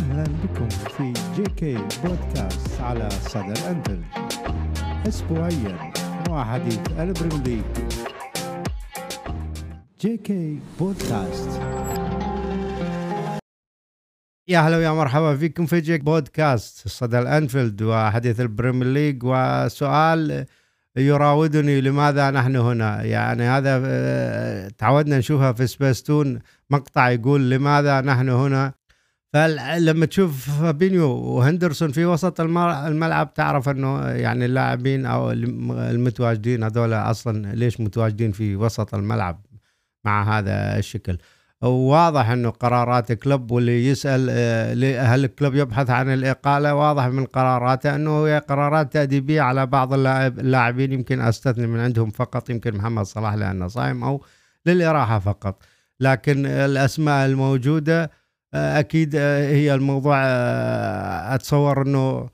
أهلا بكم في JK podcast على صدى الأنفيلد أسبوعيا وحديث ال Premier League JK podcast يا هلا ويا مرحبا فيكم في JK podcast صدى الأنفيلد وحديث ال Premier League. وسؤال يراودني لماذا نحن هنا؟ يعني هذا آه، تعودنا نشوفها في سبيستون. مقطع يقول لماذا نحن هنا؟ فلما تشوف فابينيو وهندرسون في وسط الملعب تعرف إنه يعني اللاعبين أو المتواجدين هذول أصلا ليش متواجدين في وسط الملعب مع هذا الشكل؟ واضح إنه قرارات الكلب واللي يسأل آه، هل الكلب يبحث عن الإقالة؟ واضح من قراراته إنه هي قرارات تأديبية على بعض اللاعبين يمكن أستثني من عندهم فقط يمكن محمد صلاح لأنه صايم أو للإراحة فقط. لكن الأسماء الموجودة أكيد آه، هي الموضوع أتصور إنه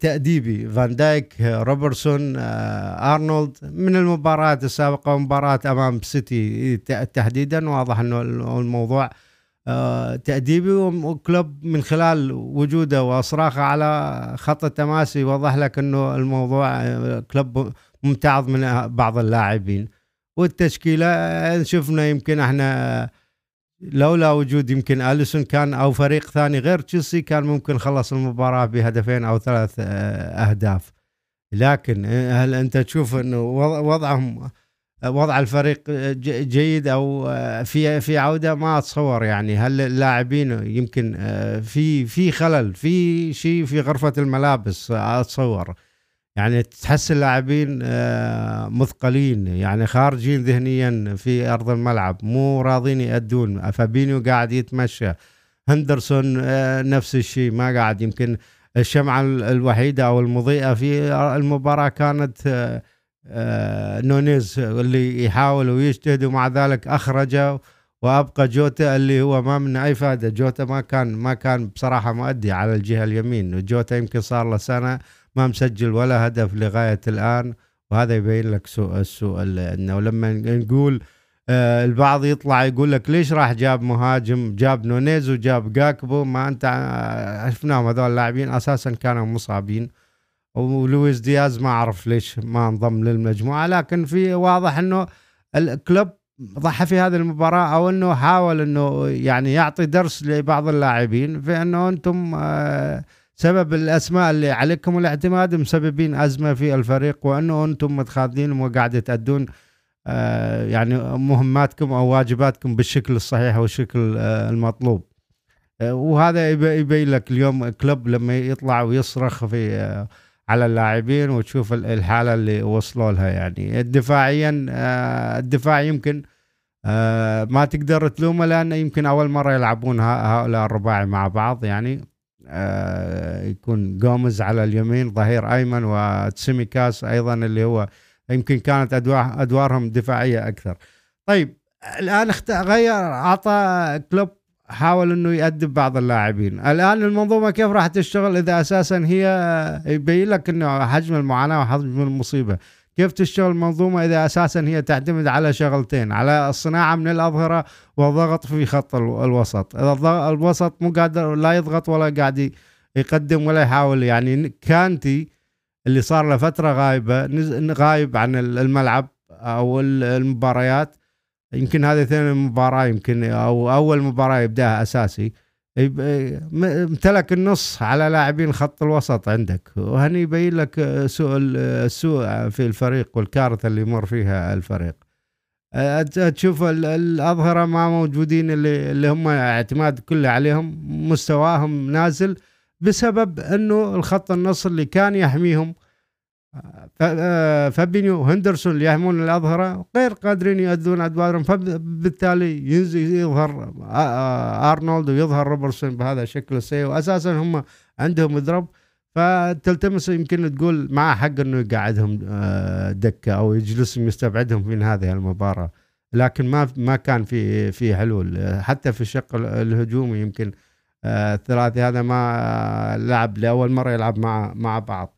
تأديبي. فان دايك روبرتسون أرنولد من المباريات السابقة مباراه أمام سيتي تحديدا. واضح إنه الموضوع آه، تأديبي. وكلوب من خلال وجوده وأصراخه على خط التماسي وضح لك إنه الموضوع آه، كلوب ممتعض من بعض اللاعبين. والتشكيلة آه، شفنا يمكن إحنا لولا وجود يمكن أليسون كان أو فريق ثاني غير تشيلسي كان ممكن خلص المباراة بهدفين أو ثلاث آه، أهداف. لكن آه، هل أنت تشوف إنه وضعهم وضع الفريق جيد أو آه، في في عودة؟ ما أتصور يعني. هل اللاعبين يمكن في في خلل في شيء في غرفة الملابس؟ أتصور. يعني تحس اللاعبين آه، مثقلين يعني خارجين ذهنيا في أرض الملعب مو راضين يأدون. فابينيو قاعد يتمشى هندرسون آه، نفس الشيء ما قاعد. يمكن الشمعة الوحيدة أو المضيئة في المباراة كانت آه، نونيز اللي يحاول ويجتهد ومع ذلك أخرجه وأبقى جوتا اللي هو ما من أي فائدة. جوتا ما كان ما كان بصراحة مؤدي على الجهة اليمين. جوتا يمكن صار له سنة ما مسجل ولا هدف لغاية الآن وهذا يبين لك سوء السوء إنه لما نقول آه البعض يطلع يقول لك ليش راح جاب مهاجم؟ جاب نونيز وجاب جاكبو ما أنت شفناهم هذول اللاعبين أساسا كانوا مصابين. ولويس دياز ما أعرف ليش ما انضم للمجموعة لكن في واضح إنه كلوب ضحى في هذه المباراة أو إنه حاول إنه يعني يعطي درس لبعض اللاعبين في إنه أنتم آه سبب الأسماء اللي عليكم الاعتماد مسببين أزمة في الفريق وأنه أنتم متخاذلين وقاعد تأدون آه يعني مهماتكم أو واجباتكم بالشكل الصحيح والشكل آه المطلوب. آه وهذا يبين لك اليوم كلوب لما يطلع ويصرخ في على اللاعبين وتشوف الحالة اللي وصلوا لها يعني. دفاعيا الدفاع يمكن ما تقدر تلومه لأنه يمكن أول مرة يلعبون هؤلاء الرباعي مع بعض يعني. يكون جومز على اليمين ظهير أيمن وتسيميكاس أيضا اللي هو يمكن كانت ادوار أدوارهم دفاعية أكثر. طيب الآن غير أعطى كلوب حاول إنه يأدب بعض اللاعبين الآن المنظومة كيف راح تشتغل إذا أساسا هي يبين لك إنه حجم المعاناة وحجم المصيبة كيف تشتغل المنظومة إذا أساسا هي تعتمد على شغلتين على الصناعة من الأظهرة والضغط في خط الوسط. إذا الوسط مو قادر لا يضغط ولا قاعد يقدم ولا يحاول يعني كانتي اللي صار له فترة غايبة غايب عن الملعب أو المباريات. يمكن هذه ثاني مباراة يمكن أو أول مباراة يبدأها أساسي. امتلك النص على لاعبين خط الوسط عندك. وهني يبين لك سوء السوء في الفريق والكارثة اللي يمر فيها الفريق. تشوف الأظهرة ما موجودين اللي, اللي هم اعتماد كله عليهم مستواهم نازل بسبب إنه الخط النص اللي كان يحميهم فابينيو وهندرسون اللي يحمون الأظهرة غير قادرين يؤدون أدوارهم فبالتالي ينزل يظهر أرنولد ويظهر روبرتسون بهذا الشكل السيء واساسا هم عندهم مضرب فتلتمس يمكن تقول مع حق إنه يقعدهم دكة أو يجلسهم يستبعدهم من هذه المباراة. لكن ما ما كان في في حلول. حتى في الشق الهجومي يمكن الثلاثي هذا ما لعب لأول مرة يلعب مع مع بعض.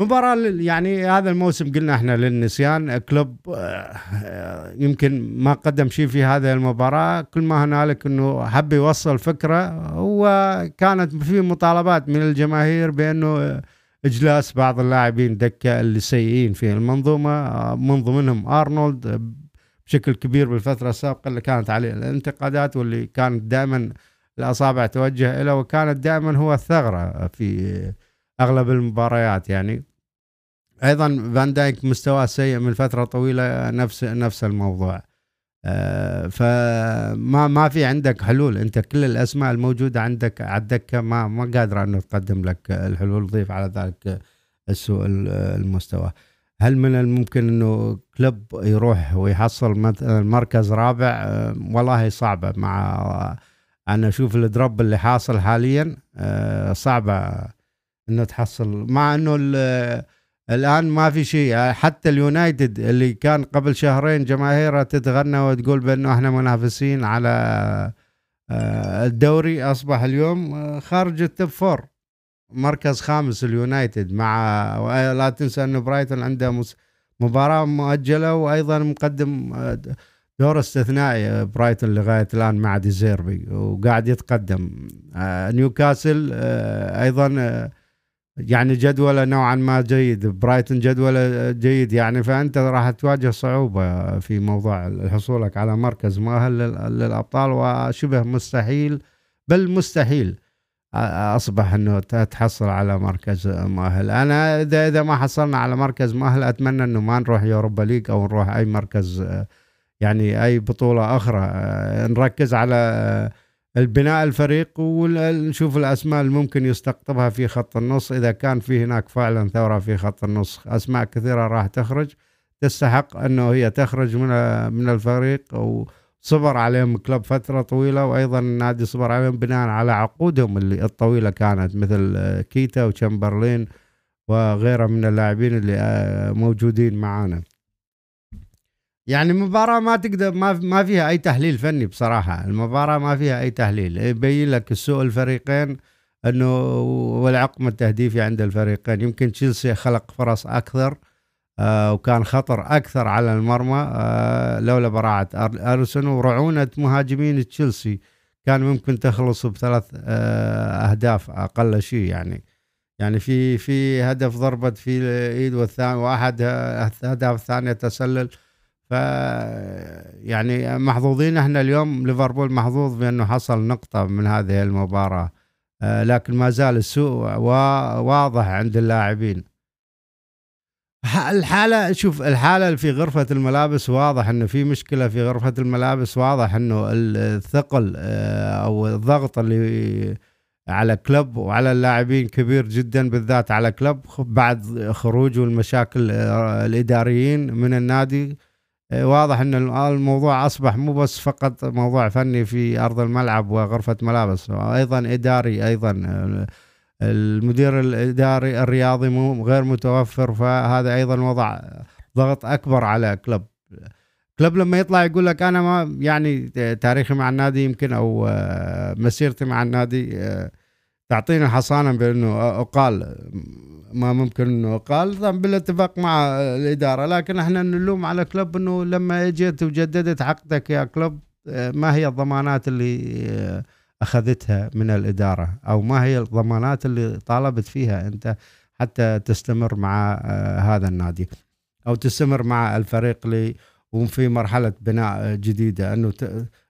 مباراة يعني هذا الموسم قلنا إحنا للنسيان كلوب آه، يمكن ما قدم شيء في هذه المباراة. كل ما هنالك إنه حب يوصل فكرة وكانت في مطالبات من الجماهير بأنه إجلاس بعض اللاعبين دكة اللي سيئين في المنظومة من ضمنهم أرنولد بشكل كبير بالفترة السابقة اللي كانت عليه الانتقادات واللي كانت دائما الأصابع توجه له وكانت دائما هو الثغرة في أغلب المباريات يعني. أيضا فان دايك مستواه سيء من فترة طويلة نفس نفس الموضوع. آه، فما ما في عندك حلول. أنت كل الأسماء الموجودة عندك على الدكة ما ما قادره انه تقدم لك الحلول ضيف على ذلك السوء المستوى. هل من الممكن إنه كلوب يروح ويحصل مثلا مركز رابع؟ آه، والله صعبة. مع أنا أشوف ال drop اللي حاصل حاليا آه، صعبة إنه تحصل. مع إنه الآن ما في شيء. حتى اليونايتد اللي كان قبل شهرين جماهيره تتغنى وتقول بأنه إحنا منافسين على آه، الدوري. أصبح اليوم آه، خارج ال top four. مركز خامس اليونايتد مع لا تنسى أنه برايتون عنده مباراة مؤجلة وأيضا مقدم آه، دور استثنائي برايتون لغاية الآن مع ديزيربي وقاعد يتقدم. نيوكاسل أيضا يعني جدوله نوعا ما جيد برايتون جدوله جيد يعني فأنت راح تواجه صعوبة في موضوع حصولك على مركز مؤهل للأبطال وشبه مستحيل بل مستحيل أصبح إنه تحصل على مركز مؤهل. أنا إذا إذا ما حصلنا على مركز مؤهل أتمنى إنه ما نروح يوروبا ليج أو نروح أي مركز يعني أي بطولة أخرى. نركز على البناء الفريق ونشوف الأسماء اللي ممكن يستقطبها في خط النص. إذا كان في هناك فعلا ثورة في خط النص أسماء كثيرة راح تخرج. تستحق إنه هي تخرج من من الفريق وصبر عليهم كلوب فترة طويلة وأيضا النادي صبر عليهم بناء على عقودهم اللي الطويلة كانت مثل كيتا وشامبرلين وغيرها من اللاعبين اللي آه، موجودين معانا. يعني مباراة ما تقدر ما ما فيها أي تحليل فني بصراحة، المباراة ما فيها أي تحليل، يبين لك السوء الفريقين إنه والعقم التهديفي عند الفريقين، يمكن تشيلسي خلق فرص أكثر آه وكان خطر أكثر على المرمى آه لولا براعة أرسن ورعونة مهاجمين تشيلسي كان ممكن تخلص بثلاث آه أهداف أقل شيء يعني. يعني في في هدف ضربت في الإيد والثاني وأحد اهداف الثانية تسلل. ف يعني محظوظين إحنا اليوم ليفربول محظوظ بأنه حصل نقطة من هذه المباراة. آه، لكن ما زال السوء واضح عند اللاعبين. الحالة شوف الحالة في غرفة الملابس واضح إنه في مشكلة في غرفة الملابس واضح إنه الثقل آه، أو الضغط اللي على كلب وعلى اللاعبين كبير جدا بالذات على كلب بعد خروج والمشاكل آه، الإداريين من النادي واضح إن الموضوع أصبح مو بس فقط موضوع فني في أرض الملعب وغرفة ملابس أيضا إداري أيضا المدير الإداري الرياضي مو غير متوفر فهذا أيضا وضع ضغط أكبر على كلب. كلب لما يطلع يقول لك أنا ما يعني تاريخي مع النادي يمكن أو مسيرتي مع النادي تعطينا حصانا بأنه أقال. ما ممكن إنه قال بالاتفاق مع الإدارة لكن إحنا نلوم على كلوب إنه لما اجيت وجددت عقدك يا كلوب ما هي الضمانات اللي أخذتها من الإدارة؟ أو ما هي الضمانات اللي طالبت فيها أنت حتى تستمر مع هذا النادي؟ أو تستمر مع الفريق اللي وفي مرحلة بناء جديدة إنه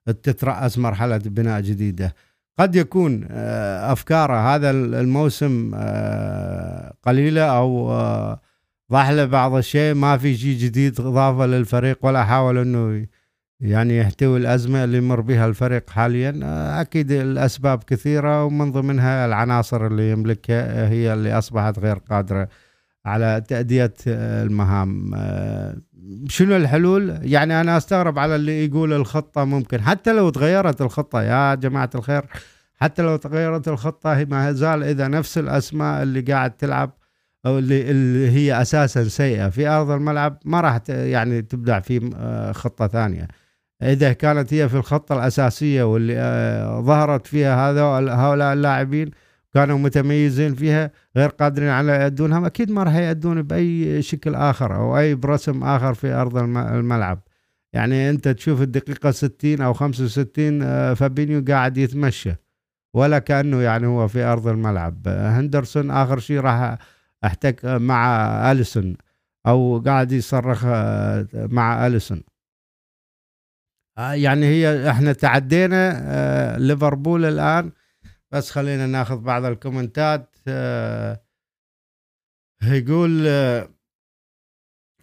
تترأس مرحلة بناء جديدة. قد يكون آه، أفكاره هذا الموسم آه، قليلة أو آه، ضاح له بعض الشيء. ما في شيء جديد إضافة للفريق ولا حاول إنه يعني يحتوي الأزمة اللي يمر بها الفريق حاليا. أكيد الأسباب كثيرة ومن ضمنها العناصر اللي يملكها هي اللي أصبحت غير قادرة على تأدية المهام. شنو الحلول؟ يعني أنا أستغرب على اللي يقول الخطة ممكن. حتى لو تغيرت الخطة يا جماعة الخير حتى لو تغيرت الخطة هي ما زال إذا نفس الأسماء اللي قاعد تلعب أو اللي, اللي هي أساسا سيئة في أرض الملعب ما راح يعني تبدع في آه، خطة ثانية. إذا كانت هي في الخطة الأساسية واللي آه، ظهرت فيها هذا هؤلاء اللاعبين كانوا متميزين فيها غير قادرين على يأدونها أكيد ما راح يأدون بأي شكل آخر أو أي برسم آخر في أرض الملعب. يعني أنت تشوف الدقيقة 60 أو 65 آه، فابينيو قاعد يتمشى ولا كأنه يعني هو في أرض الملعب. هندرسون آخر شيء راح أحتك مع أليسون أو قاعد يصرخ آه، مع أليسون. آه، يعني هي إحنا تعدينا ليفربول الآن بس خلينا ناخذ بعض الكومنتات. آه، يقول آه،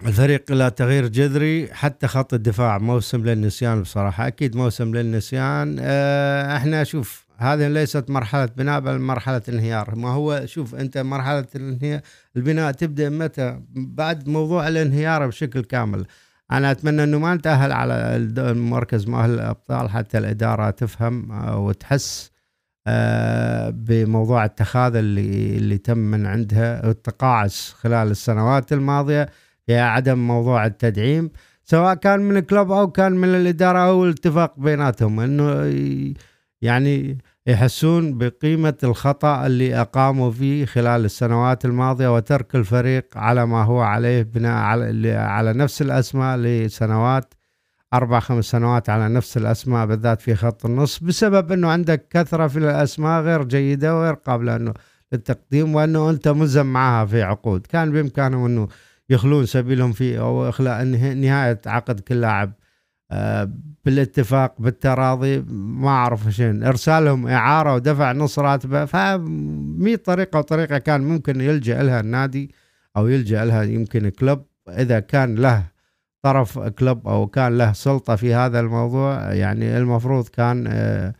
الفريق إلى تغيير جذري حتى خط الدفاع موسم للنسيان. بصراحة أكيد موسم للنسيان. آه، إحنا شوف هذه ليست مرحلة بناء بل مرحلة انهيار. ما هو شوف أنت مرحلة البناء تبدأ متى؟ بعد موضوع الانهيار بشكل كامل. أنا أتمنى إنه ما نتأهل على المركز مؤهل الأبطال حتى الإدارة تفهم وتحس. آه، بموضوع التخاذ اللي اللي تم من عندها التقاعس خلال السنوات الماضية في عدم موضوع التدعيم سواء كان من الكلوب أو كان من الإدارة أو الاتفاق بيناتهم إنه يعني يحسون بقيمة الخطأ اللي أقاموا فيه خلال السنوات الماضية وترك الفريق على ما هو عليه بناء على على نفس الأسماء لسنوات أربع خمس سنوات على نفس الأسماء بالذات في خط النص بسبب إنه عندك كثرة في الأسماء غير جيدة وغير قابلة إنه للتقديم وإنه أنت ملزم معها في عقود. كان بإمكانهم إنه يخلون سبيلهم في أو إخلاء نهاية عقد كل لاعب. آه، بالاتفاق بالتراضي ما أعرف شين إرسالهم إعارة ودفع نص راتبه فمي طريقة وطريقة كان ممكن يلجأ لها النادي أو يلجأ لها يمكن كلوب إذا كان له طرف كلوب أو كان له سلطة في هذا الموضوع يعني المفروض كان آه،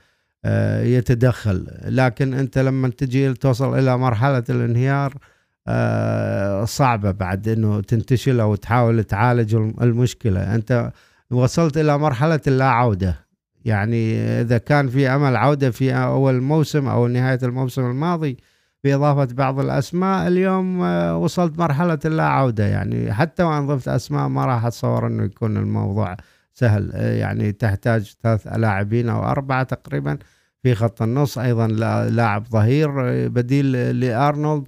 آه، يتدخل. لكن أنت لما تجي توصل إلى مرحلة الانهيار آه، صعبة بعد إنه تنتشل أو تحاول تعالج المشكلة. أنت وصلت إلى مرحلة اللا عوده يعني إذا كان في أمل عودة في أول موسم أو نهاية الموسم الماضي بإضافة بعض الأسماء اليوم آه، وصلت مرحلة اللا عودة يعني. حتى وأن ضفت أسماء ما راح أتصور أنه يكون الموضوع سهل. آه، يعني تحتاج ثلاث لاعبين أو أربعة تقريبا في خط النص. أيضا لاعب ظهير آه، بديل لأرنولد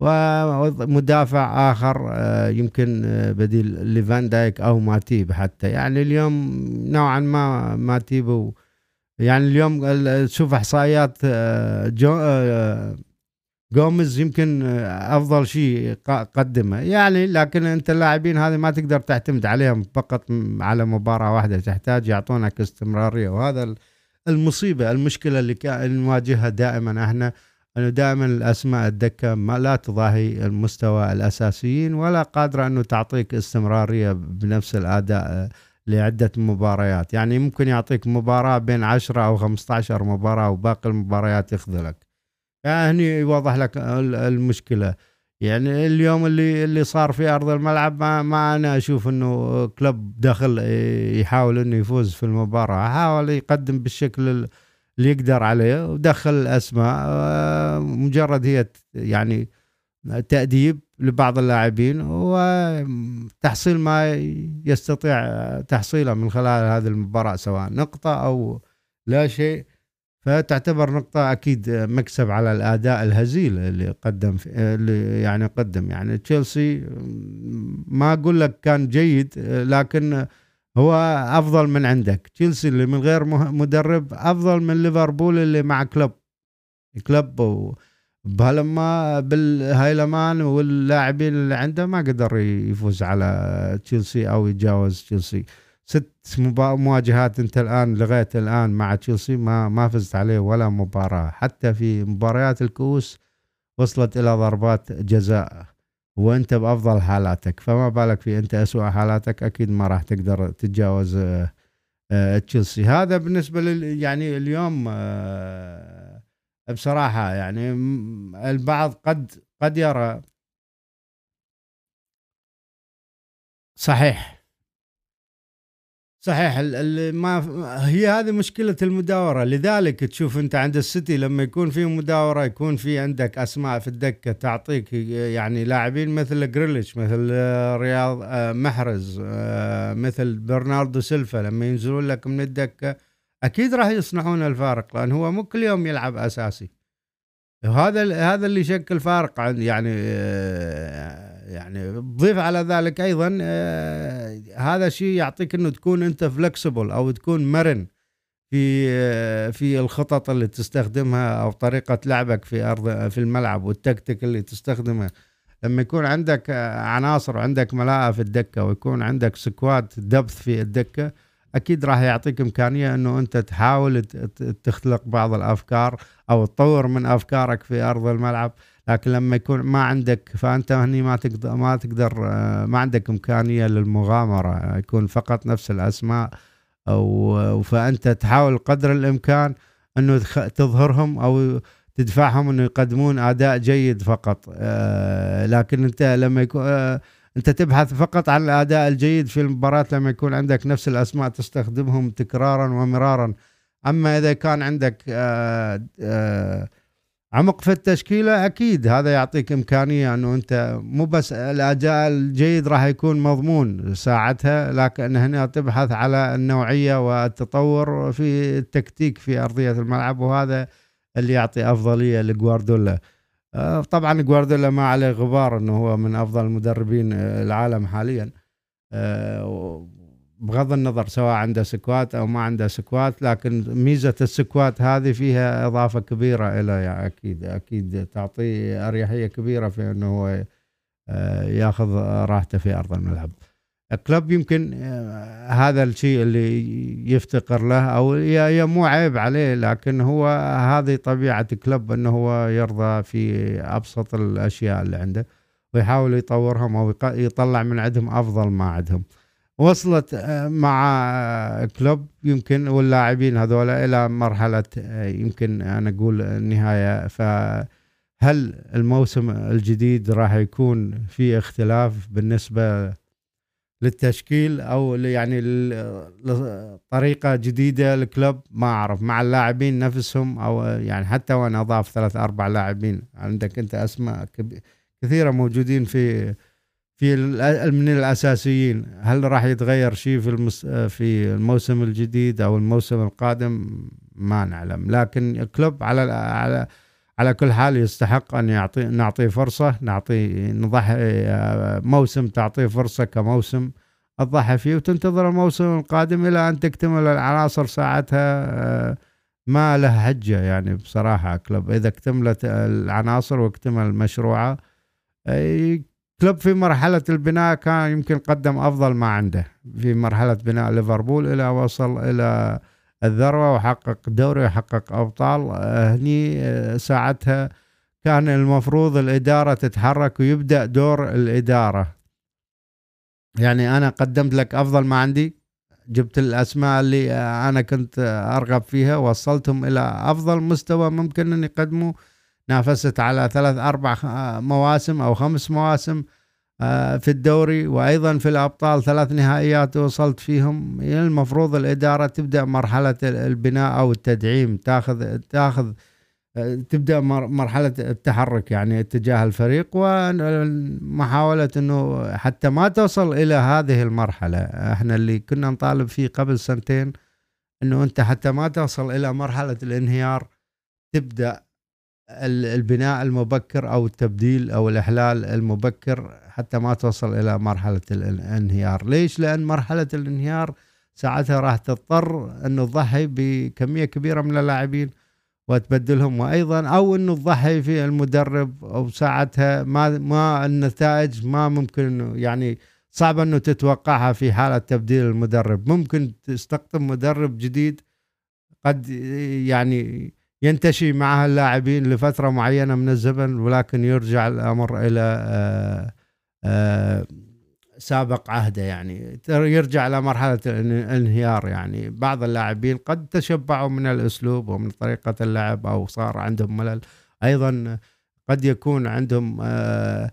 ومدافع آخر يمكن بديل لفان دايك أو ماتيب حتى. يعني اليوم نوعا ما ماتيب يعني اليوم شوف إحصائيات جو جوميز يمكن أفضل شيء قدمه. يعني لكن أنت اللاعبين هذه ما تقدر تعتمد عليهم فقط على مباراة واحدة. تحتاج يعطونك استمرارية. وهذا المصيبة المشكلة اللي نواجهها دائما إحنا. أنه دائما الأسماء الدكة ما لا تضاهي المستوى الأساسيين ولا قادرة أنه تعطيك استمرارية بنفس الأداء آه، لعدة مباريات. يعني ممكن يعطيك مباراة بين 10 أو 15 مباراة وباقي المباريات يخذلك. هني يوضح لك المشكلة. يعني اليوم اللي اللي صار في أرض الملعب ما, ما أنا أشوف إنه كلب دخل يحاول إنه يفوز في المباراة. حاول يقدم بالشكل اللي يقدر عليه ودخل الاسماء مجرد هي يعني تأديب لبعض اللاعبين وتحصيل ما يستطيع تحصيله من خلال هذه المباراة سواء نقطة أو لا شيء. فتعتبر نقطة أكيد مكسب على الأداء الهزيل اللي قدم اللي يعني قدم. يعني تشيلسي ما أقول لك كان جيد لكن هو أفضل من عندك. تشيلسي اللي من غير مدرب أفضل من ليفربول اللي مع كلوب. كلوب بهالما بالهايلمان واللاعبين اللي عنده ما قدر يفوز على تشيلسي أو يتجاوز تشيلسي. ست مواجهات انت الآن لغاية الآن مع تشيلسي ما ما فزت عليه ولا مباراة. حتى في مباريات الكؤوس وصلت إلى ضربات جزاء وانت بأفضل حالاتك. فما بالك في انت اسوء حالاتك؟ أكيد ما راح تقدر تتجاوز آه، آه، تشيلسي. هذا بالنسبة لل يعني اليوم آه، بصراحة يعني البعض قد قد يرى صحيح. صحيح ما هي هذه مشكلة المداورة. لذلك تشوف انت عند السيتي لما يكون في مداورة يكون في عندك أسماء في الدكة تعطيك يعني لاعبين مثل جريليش مثل رياض آه، محرز آه، مثل برناردو سيلفا لما ينزلون لك من الدكة. أكيد راح يصنعون الفارق لأن هو مو كل يوم يلعب أساسي. هذا هذا اللي يشكل فارق عن يعني آه، يعني تضيف على ذلك أيضا آه، هذا شيء يعطيك إنه تكون أنت flexible أو تكون مرن في آه، في الخطط اللي تستخدمها أو طريقة لعبك في أرض في الملعب والتكتيك اللي تستخدمه لما يكون عندك عناصر وعندك ملاءة في الدكة ويكون عندك سكواد دبث في الدكة أكيد راح يعطيك إمكانية إنه أنت تحاول تخلق بعض الأفكار أو تطور من أفكارك في أرض الملعب. لكن لما يكون ما عندك فأنت هني ما تقدر ما تقدر ما عندك إمكانية للمغامرة يكون فقط نفس الأسماء أو فأنت تحاول قدر الإمكان إنه تظهرهم أو تدفعهم إنه يقدمون أداء جيد فقط آه، لكن أنت لما يكون آه، أنت تبحث فقط عن الأداء الجيد في المباراة لما يكون عندك نفس الأسماء تستخدمهم تكرارا ومرارا. أما إذا كان عندك آه، آه، عمق في التشكيلة أكيد هذا يعطيك إمكانية أنه أنت مو بس الاداء الجيد راح يكون مضمون ساعتها لكن هنا تبحث على النوعية والتطور في التكتيك في أرضية الملعب وهذا اللي يعطي أفضلية لجوارديولا. آه، طبعا جوارديولا ما عليه غبار إنه هو من أفضل المدربين آه، العالم حاليا. آه، بغض النظر سواء عنده squad أو ما عنده squad لكن ميزة ال squad هذه فيها إضافة كبيرة إلى يعني أكيد أكيد تعطيه أريحية كبيرة في إنه هو ياخذ راحته في أرض الملعب. كلوب يمكن آه، هذا الشيء اللي يفتقر له أو هي مو عيب عليه لكن هو هذه طبيعة كلوب إنه هو يرضى في أبسط الأشياء اللي عنده ويحاول يطورهم أو يطلع من عندهم أفضل ما عندهم وصلت آه، مع كلوب يمكن واللاعبين هذول إلى مرحلة آه، يمكن أنا أقول النهاية. فهل الموسم الجديد راح يكون في اختلاف بالنسبة للتشكيل أو يعني طريقه جديدة للكلوب ما أعرف مع اللاعبين نفسهم أو يعني حتى وان أضاف ثلاث أربع لاعبين. عندك أنت أسماء كثيرة موجودين في في من الأساسيين. هل راح يتغير شيء في المس في الموسم الجديد أو الموسم القادم؟ ما نعلم. لكن كلوب على على على كل حال يستحق أن يعطي نعطيه فرصة نعطي نضحي آه، موسم تعطيه فرصة كموسم تضحي فيه وتنتظر الموسم القادم إلى أن تكتمل العناصر ساعتها. آه، ما له حجة يعني بصراحة كلوب. إذا اكتملت العناصر واكتمل مشروعه كلوب في مرحلة البناء كان يمكن قدم أفضل ما عنده. في مرحلة بناء ليفربول إلى وصل إلى الذروة وحقق دوري وحقق أبطال. آه، هني آه، ساعتها كان المفروض الإدارة تتحرك ويبدأ دور الإدارة. يعني أنا قدمت لك أفضل ما عندي. جبت الأسماء اللي آه، أنا كنت أرغب فيها. وصلتهم إلى أفضل مستوى ممكن أن يقدموا. نافست على ثلاث أربع مواسم أو خمس مواسم آه، في الدوري وأيضا في الأبطال ثلاث نهائيات وصلت فيهم. المفروض الإدارة تبدأ مرحلة البناء أو التدعيم تاخذ تاخذ آه، تبدأ مرحلة التحرك يعني اتجاه الفريق ومحاوله إنه حتى ما توصل إلى هذه المرحلة. إحنا اللي كنا نطالب فيه قبل سنتين إنه أنت حتى ما توصل إلى مرحلة الانهيار تبدأ البناء المبكر أو التبديل أو الإحلال المبكر حتى ما توصل إلى مرحلة الانهيار، ليش؟ لأن مرحلة الانهيار ساعتها راح تضطر انه تضحي بكمية كبيرة من اللاعبين وتبدلهم. وأيضا أو انه تضحي في المدرب أو ساعتها ما ما النتائج ما ممكن إنه يعني صعب إنه تتوقعها في حالة تبديل المدرب، ممكن تستقطب مدرب جديد قد يعني ينتشي معها اللاعبين لفترة معينة من الزمن ولكن يرجع الأمر إلى آه، آه، سابق عهده يعني. يرجع إلى مرحلة الانهيار يعني. بعض اللاعبين قد تشبعوا من الأسلوب ومن طريقة اللعب أو صار عندهم ملل. أيضا قد يكون عندهم آه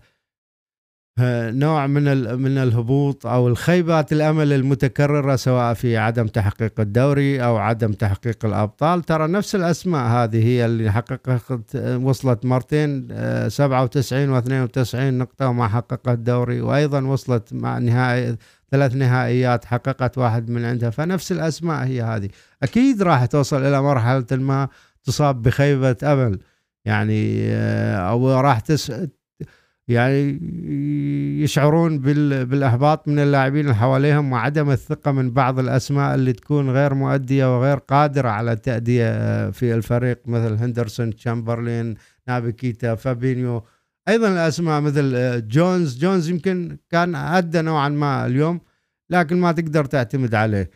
نوع من من الهبوط أو الخيبات الأمل المتكررة سواء في عدم تحقيق الدوري أو عدم تحقيق الأبطال. ترى نفس الأسماء هذه هي اللي حققت وصلت مرتين 97 و92 نقطة وما حققت الدوري وأيضا وصلت مع نهائي ثلاث نهائيات حققت واحد من عندها. فنفس الأسماء هي هذه. أكيد راح توصل إلى مرحلة ما تصاب بخيبة أمل. يعني أو راح يعني يشعرون بالأحباط من اللاعبين اللي حواليهم وعدم الثقة من بعض الأسماء اللي تكون غير مؤدية وغير قادرة على التأدية في الفريق مثل هندرسون تشامبرلين نابي كيتا فابينيو. أيضا الأسماء مثل جونز. جونز يمكن كان ادى نوعا ما اليوم لكن ما تقدر تعتمد عليه.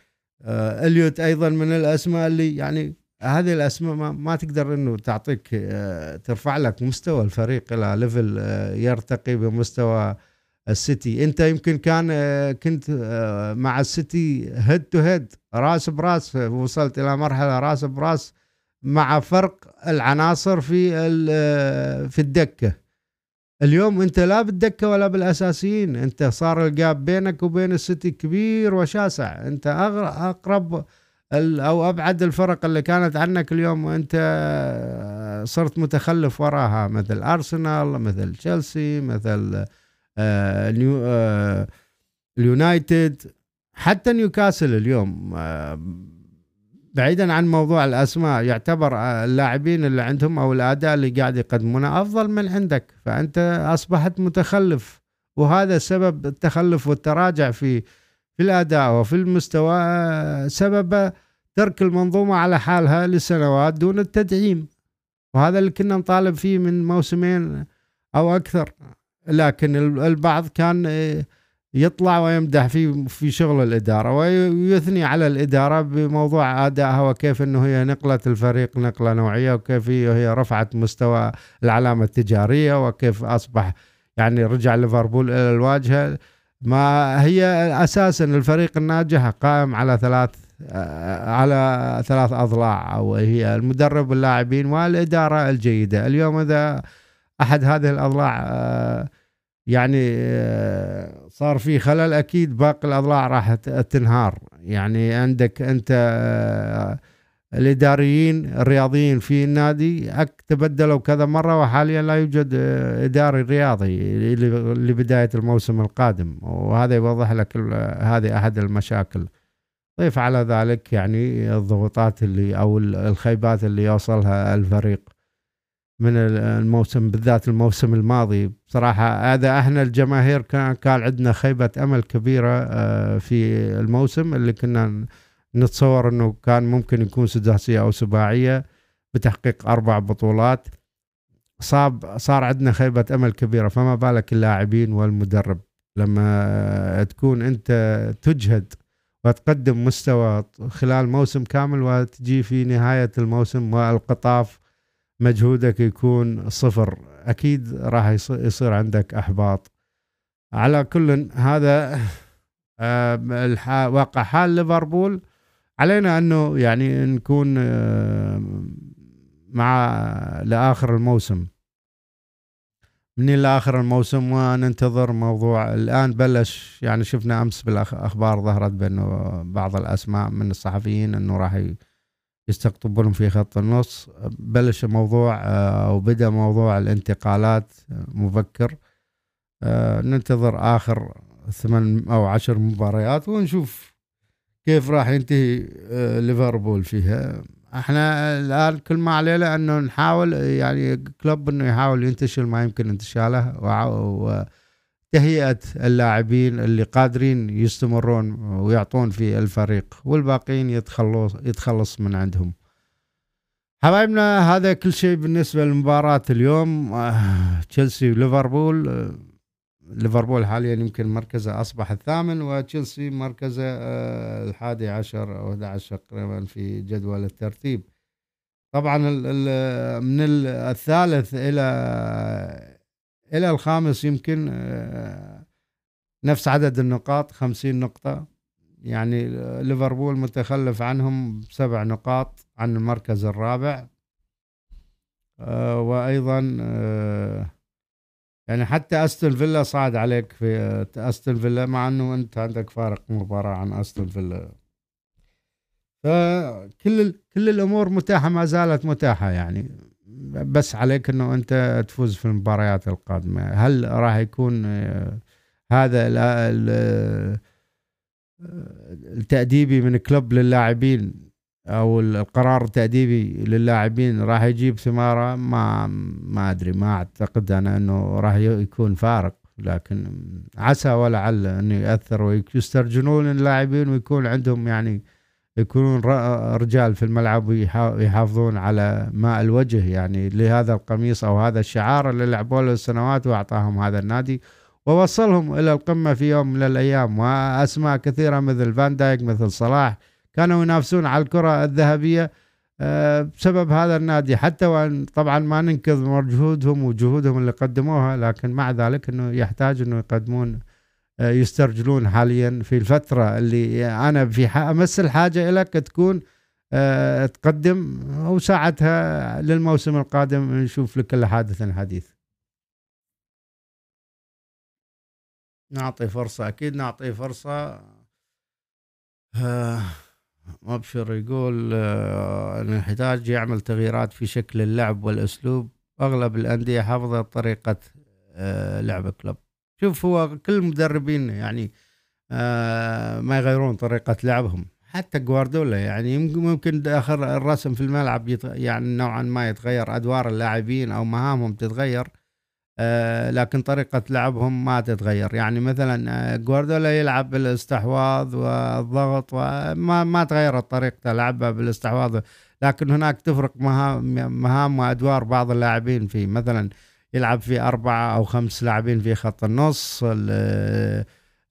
آه، إليوت أيضا من الأسماء اللي يعني هذه الأسماء ما, ما تقدر إنه تعطيك آه، ترفع لك مستوى الفريق إلى level آه، يرتقي بمستوى السيتي. أنت يمكن كان كنت مع السيتي head to head راس براس وصلت إلى مرحلة راس براس مع فرق العناصر في في الدكة. اليوم أنت لا بالدكة ولا بالأساسيين. أنت صار ال gap بينك وبين السيتي كبير وشاسع. أنت أقرب أو أبعد الفرق اللي كانت عنك اليوم وأنت صرت متخلف وراها مثل أرسنال مثل تشيلسي مثل آه، آه، اليونايتد حتى نيوكاسل اليوم آه، بعيدا عن موضوع الأسماء يعتبر اللاعبين اللي عندهم أو الأداء اللي قاعد يقدمونه أفضل من عندك. فأنت أصبحت متخلف وهذا سبب التخلف والتراجع في في الأداء وفي المستوى سبب ترك المنظومة على حالها لسنوات دون التدعيم. وهذا اللي كنا نطالب فيه من موسمين أو أكثر. لكن البعض كان يطلع ويمدح في في شغل الإدارة ويثني على الإدارة بموضوع أدائها وكيف إنه هي نقلت الفريق نقلة نوعية وكيف هي رفعت مستوى العلامة التجارية وكيف أصبح يعني رجع ليفربول إلى الواجهة. ما هي أساسا الفريق الناجح قائم على ثلاث على ثلاث أضلاع أو هي المدرب واللاعبين والإدارة الجيدة. اليوم إذا أحد هذه الأضلاع يعني آه، صار في خلل أكيد باقي الأضلاع راح تنهار. يعني عندك أنت آه، الإداريين الرياضيين في النادي تبدلوا كذا مرة وحاليا لا يوجد آه، إداري رياضي لبدايه الموسم القادم. وهذا يوضح لك هذه أحد المشاكل. ضيف على ذلك يعني الضغوطات اللي أو الخيبات اللي يوصلها الفريق من الموسم بالذات الموسم الماضي. بصراحة هذا إحنا الجماهير كان كان عندنا خيبة أمل كبيرة آه، في الموسم اللي كنا نتصور أنه كان ممكن يكون سداسية أو سباعية بتحقيق أربع بطولات. صاب صار عندنا خيبة أمل كبيرة فما بالك اللاعبين والمدرب. لما تكون أنت تجهد وتقدم مستوى خلال موسم كامل وتجي في نهاية الموسم والقطاف مجهودك يكون صفر أكيد راح يصير عندك إحباط. على كل هذا آه، واقع حال ليفربول. علينا أنه يعني نكون آه، مع لآخر الموسم. من لآخر الموسم وننتظر موضوع الآن. بلش يعني شفنا أمس بالأخبار ظهرت بأنه بعض الأسماء من الصحفيين أنه راح يستقطبون في خط النص. بلش الموضوع آه، أو بدأ موضوع الانتقالات مبكر. آه، ننتظر آخر ثمان أو عشر مباريات ونشوف كيف راح ينتهي آه، ليفربول فيها؟ إحنا الآن كل ما علينا انه نحاول يعني كلوب إنه يحاول ينتشل ما يمكن انتشاله تهيئة اللاعبين اللي قادرين يستمرون ويعطون في الفريق والباقيين يتخلص يتخلص من عندهم. حبايبنا هذا كل شيء بالنسبة لمباراة اليوم. آه، تشيلسي وليفربول آه، ليفربول حاليا يمكن مركزه أصبح الثامن وتشيلسي مركزه آه، الحادي عشر أو 11 تقريبا في جدول الترتيب. طبعا من الثالث إلى إلى الخامس يمكن آه، نفس عدد النقاط خمسين نقطة. يعني ليفربول متخلف عنهم بسبع نقاط عن المركز الرابع. آه، وأيضا آه، يعني حتى أستون فيلا صعد عليك في أستون فيلا مع إنه أنت عندك فارق مباراة عن أستون فيلا. فكل كل الأمور متاحة ما زالت متاحة يعني. بس عليك إنه أنت تفوز في المباريات القادمة. هل راح يكون آه، هذا آه، التأديبي من كلوب للاعبين أو القرار التأديبي للاعبين راح يجيب ثماره ما ما أدري ما أعتقد أنا إنه راح يكون فارق. لكن عسى ولعل انه ياثر ويسترجلون اللاعبين ويكون عندهم يعني يكونون رجال في الملعب ويحافظون على ماء الوجه يعني لهذا القميص أو هذا الشعار اللي لعبوا له السنوات وأعطاهم هذا النادي ووصلهم إلى القمة في يوم من الأيام. وأسماء كثيرة مثل فان دايك مثل صلاح كانوا ينافسون على الكرة الذهبية آه، بسبب هذا النادي. حتى وأن طبعا ما ننكر مجهودهم وجهودهم اللي قدموها لكن مع ذلك إنه يحتاج إنه يقدمون آه، يسترجلون حاليا في الفترة اللي أنا في أمس الحاجة لك تكون آه، تقدم وساعتها للموسم القادم نشوف لكل حادث حديث. نعطي فرصة أكيد نعطي فرصة. مبشر يقول آه، انه يحتاج يعمل تغييرات في شكل اللعب والأسلوب. أغلب الأندية حفظت طريقة آه، لعب كلوب شوف هو كل المدربين يعني آه، ما يغيرون طريقة لعبهم. حتى جوارديولا يعني ممكن داخل الرسم في الملعب يعني نوعا ما يتغير. أدوار اللاعبين أو مهامهم تتغير. لكن طريقة لعبهم ما تتغير. يعني مثلا آه، جوارديولا يلعب بالاستحواذ والضغط وما ما تغيرت طريقته لعبه بالاستحواذ. لكن هناك تفرق مهام مهام وأدوار بعض اللاعبين في مثلا يلعب في أربعة أو خمس لاعبين في خط النص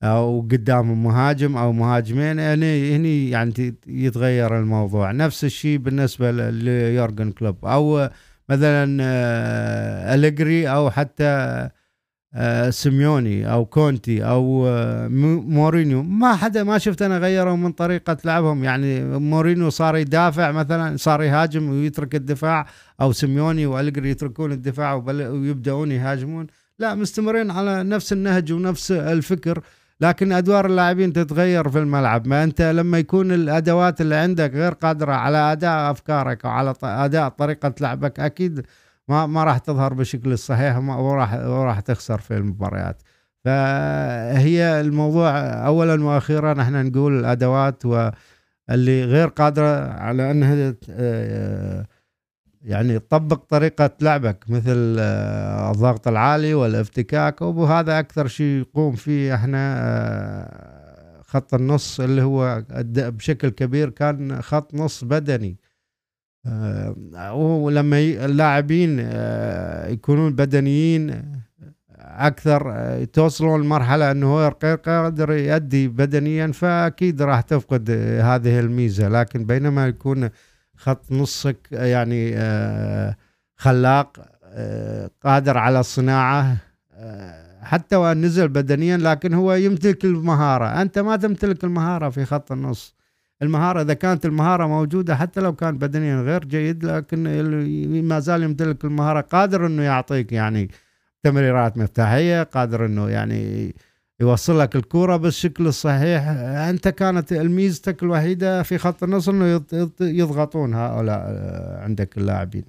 أو قدام مهاجم أو مهاجمين. يعني هني يعني يتغير الموضوع. نفس الشيء بالنسبة ليورجن كلوب. أو مثلا آه، أليجري أو حتى آه، سيميوني أو كونتي أو آه، مورينيو. ما حدا ما شفت أنا غيروا من طريقة لعبهم. يعني مورينيو صار يدافع مثلا صار يهاجم ويترك الدفاع أو سيميوني وأليجري يتركون الدفاع ويبدأون يهاجمون. لا مستمرين على نفس النهج ونفس الفكر. لكن أدوار اللاعبين تتغير في الملعب. ما أنت لما يكون الأدوات اللي عندك غير قادرة على أداء أفكارك أو على أداء طريقة لعبك أكيد ما ما راح تظهر بالشكل الصحيح وراح وراح تخسر في المباريات. فهي الموضوع اولا وأخيرا إحنا نقول الأدوات واللي غير قادرة على أنها يعني تطبق طريقة لعبك مثل آه، الضغط العالي والافتكاك وهذا أكثر شيء يقوم فيه إحنا آه، خط النص اللي هو بشكل كبير كان خط نص بدني. آه، ولما اللاعبين يكونون بدنيين أكثر توصلون لمرحلة إنه هو قادر يؤدي بدنيا فأكيد راح تفقد هذه الميزة. لكن بينما يكون خط نصك يعني آه، خلاق آه، قادر على الصناعة آه، حتى وإن نزل بدنيا لكن هو يمتلك المهارة. أنت ما تمتلك المهارة في خط النص. المهارة إذا كانت المهارة موجودة حتى لو كان بدنيا غير جيد لكن ما زال يمتلك المهارة قادر أنه يعطيك يعني تمريرات مفتاحية قادر أنه يعني يوصل لك الكرة بالشكل الصحيح. أنت كانت ميزتك الوحيدة في خط النص إنه يضغطون هؤلاء آه، عندك اللاعبين.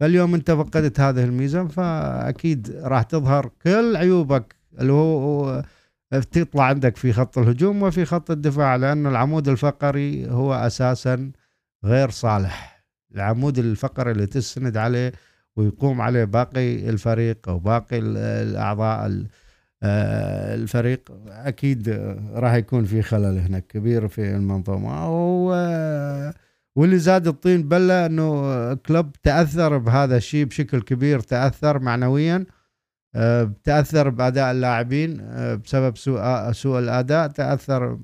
فاليوم أنت فقدت هذه الميزة فأكيد راح تظهر كل عيوبك اللي هو تطلع عندك في خط الهجوم وفي خط الدفاع لأن العمود الفقري هو أساسا غير صالح. العمود الفقري اللي تسند عليه ويقوم عليه باقي الفريق أو باقي الأعضاء آه، الفريق أكيد راح يكون في خلل هناك كبير في المنظومة. واللي زاد الطين بلة إنه كلوب تأثر بهذا الشيء بشكل كبير تأثر معنويا آه، تأثر بأداء اللاعبين آه، بسبب سوء سوء الأداء تأثر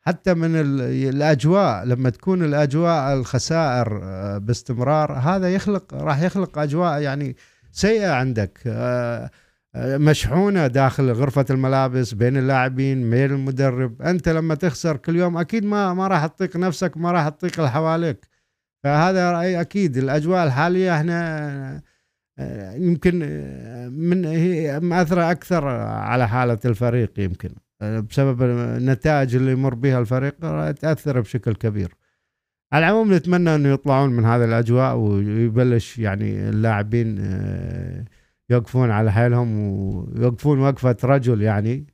حتى من الأجواء لما تكون الأجواء الخسائر باستمرار هذا يخلق راح يخلق أجواء يعني سيئة عندك. مشحونة داخل غرفة الملابس بين اللاعبين بين المدرب. أنت لما تخسر كل يوم أكيد ما ما راح تطيق نفسك ما راح تطيق اللي حواليك. فهذا أكيد. الأجواء الحالية إحنا آه، يمكن آه، من هي مأثرة أكثر على حالة الفريق يمكن. آه، بسبب النتائج اللي يمر بها الفريق تأثر بشكل كبير. على العموم نتمنى أنه يطلعون من هذه الأجواء ويبلش يعني اللاعبين يوقفون على حيلهم ويوقفون وقفة رجل يعني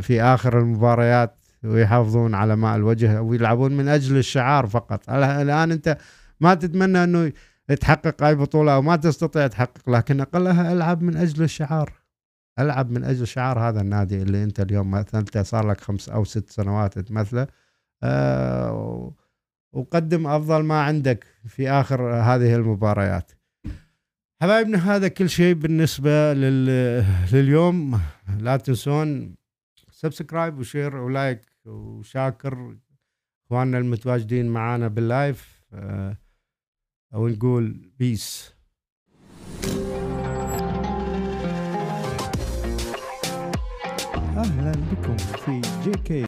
في آخر المباريات ويحافظون على ماء الوجه ويلعبون من أجل الشعار فقط. الآن أنت ما تتمنى أنه تحقق أي بطولة أو ما تستطيع تحقق لكن اقلها ألعب من أجل الشعار. ألعب من أجل شعار هذا النادي اللي أنت اليوم مثلته صار لك خمس أو ست سنوات تمثله. أه وقدم أفضل ما عندك في آخر هذه المباريات. حبايبنا هذا كل شيء بالنسبة لل... لليوم. لا تنسون subscribe و share و like وشاكر. إخواننا المتواجدين معانا بال live أه ونقول peace أهلا بكم في JK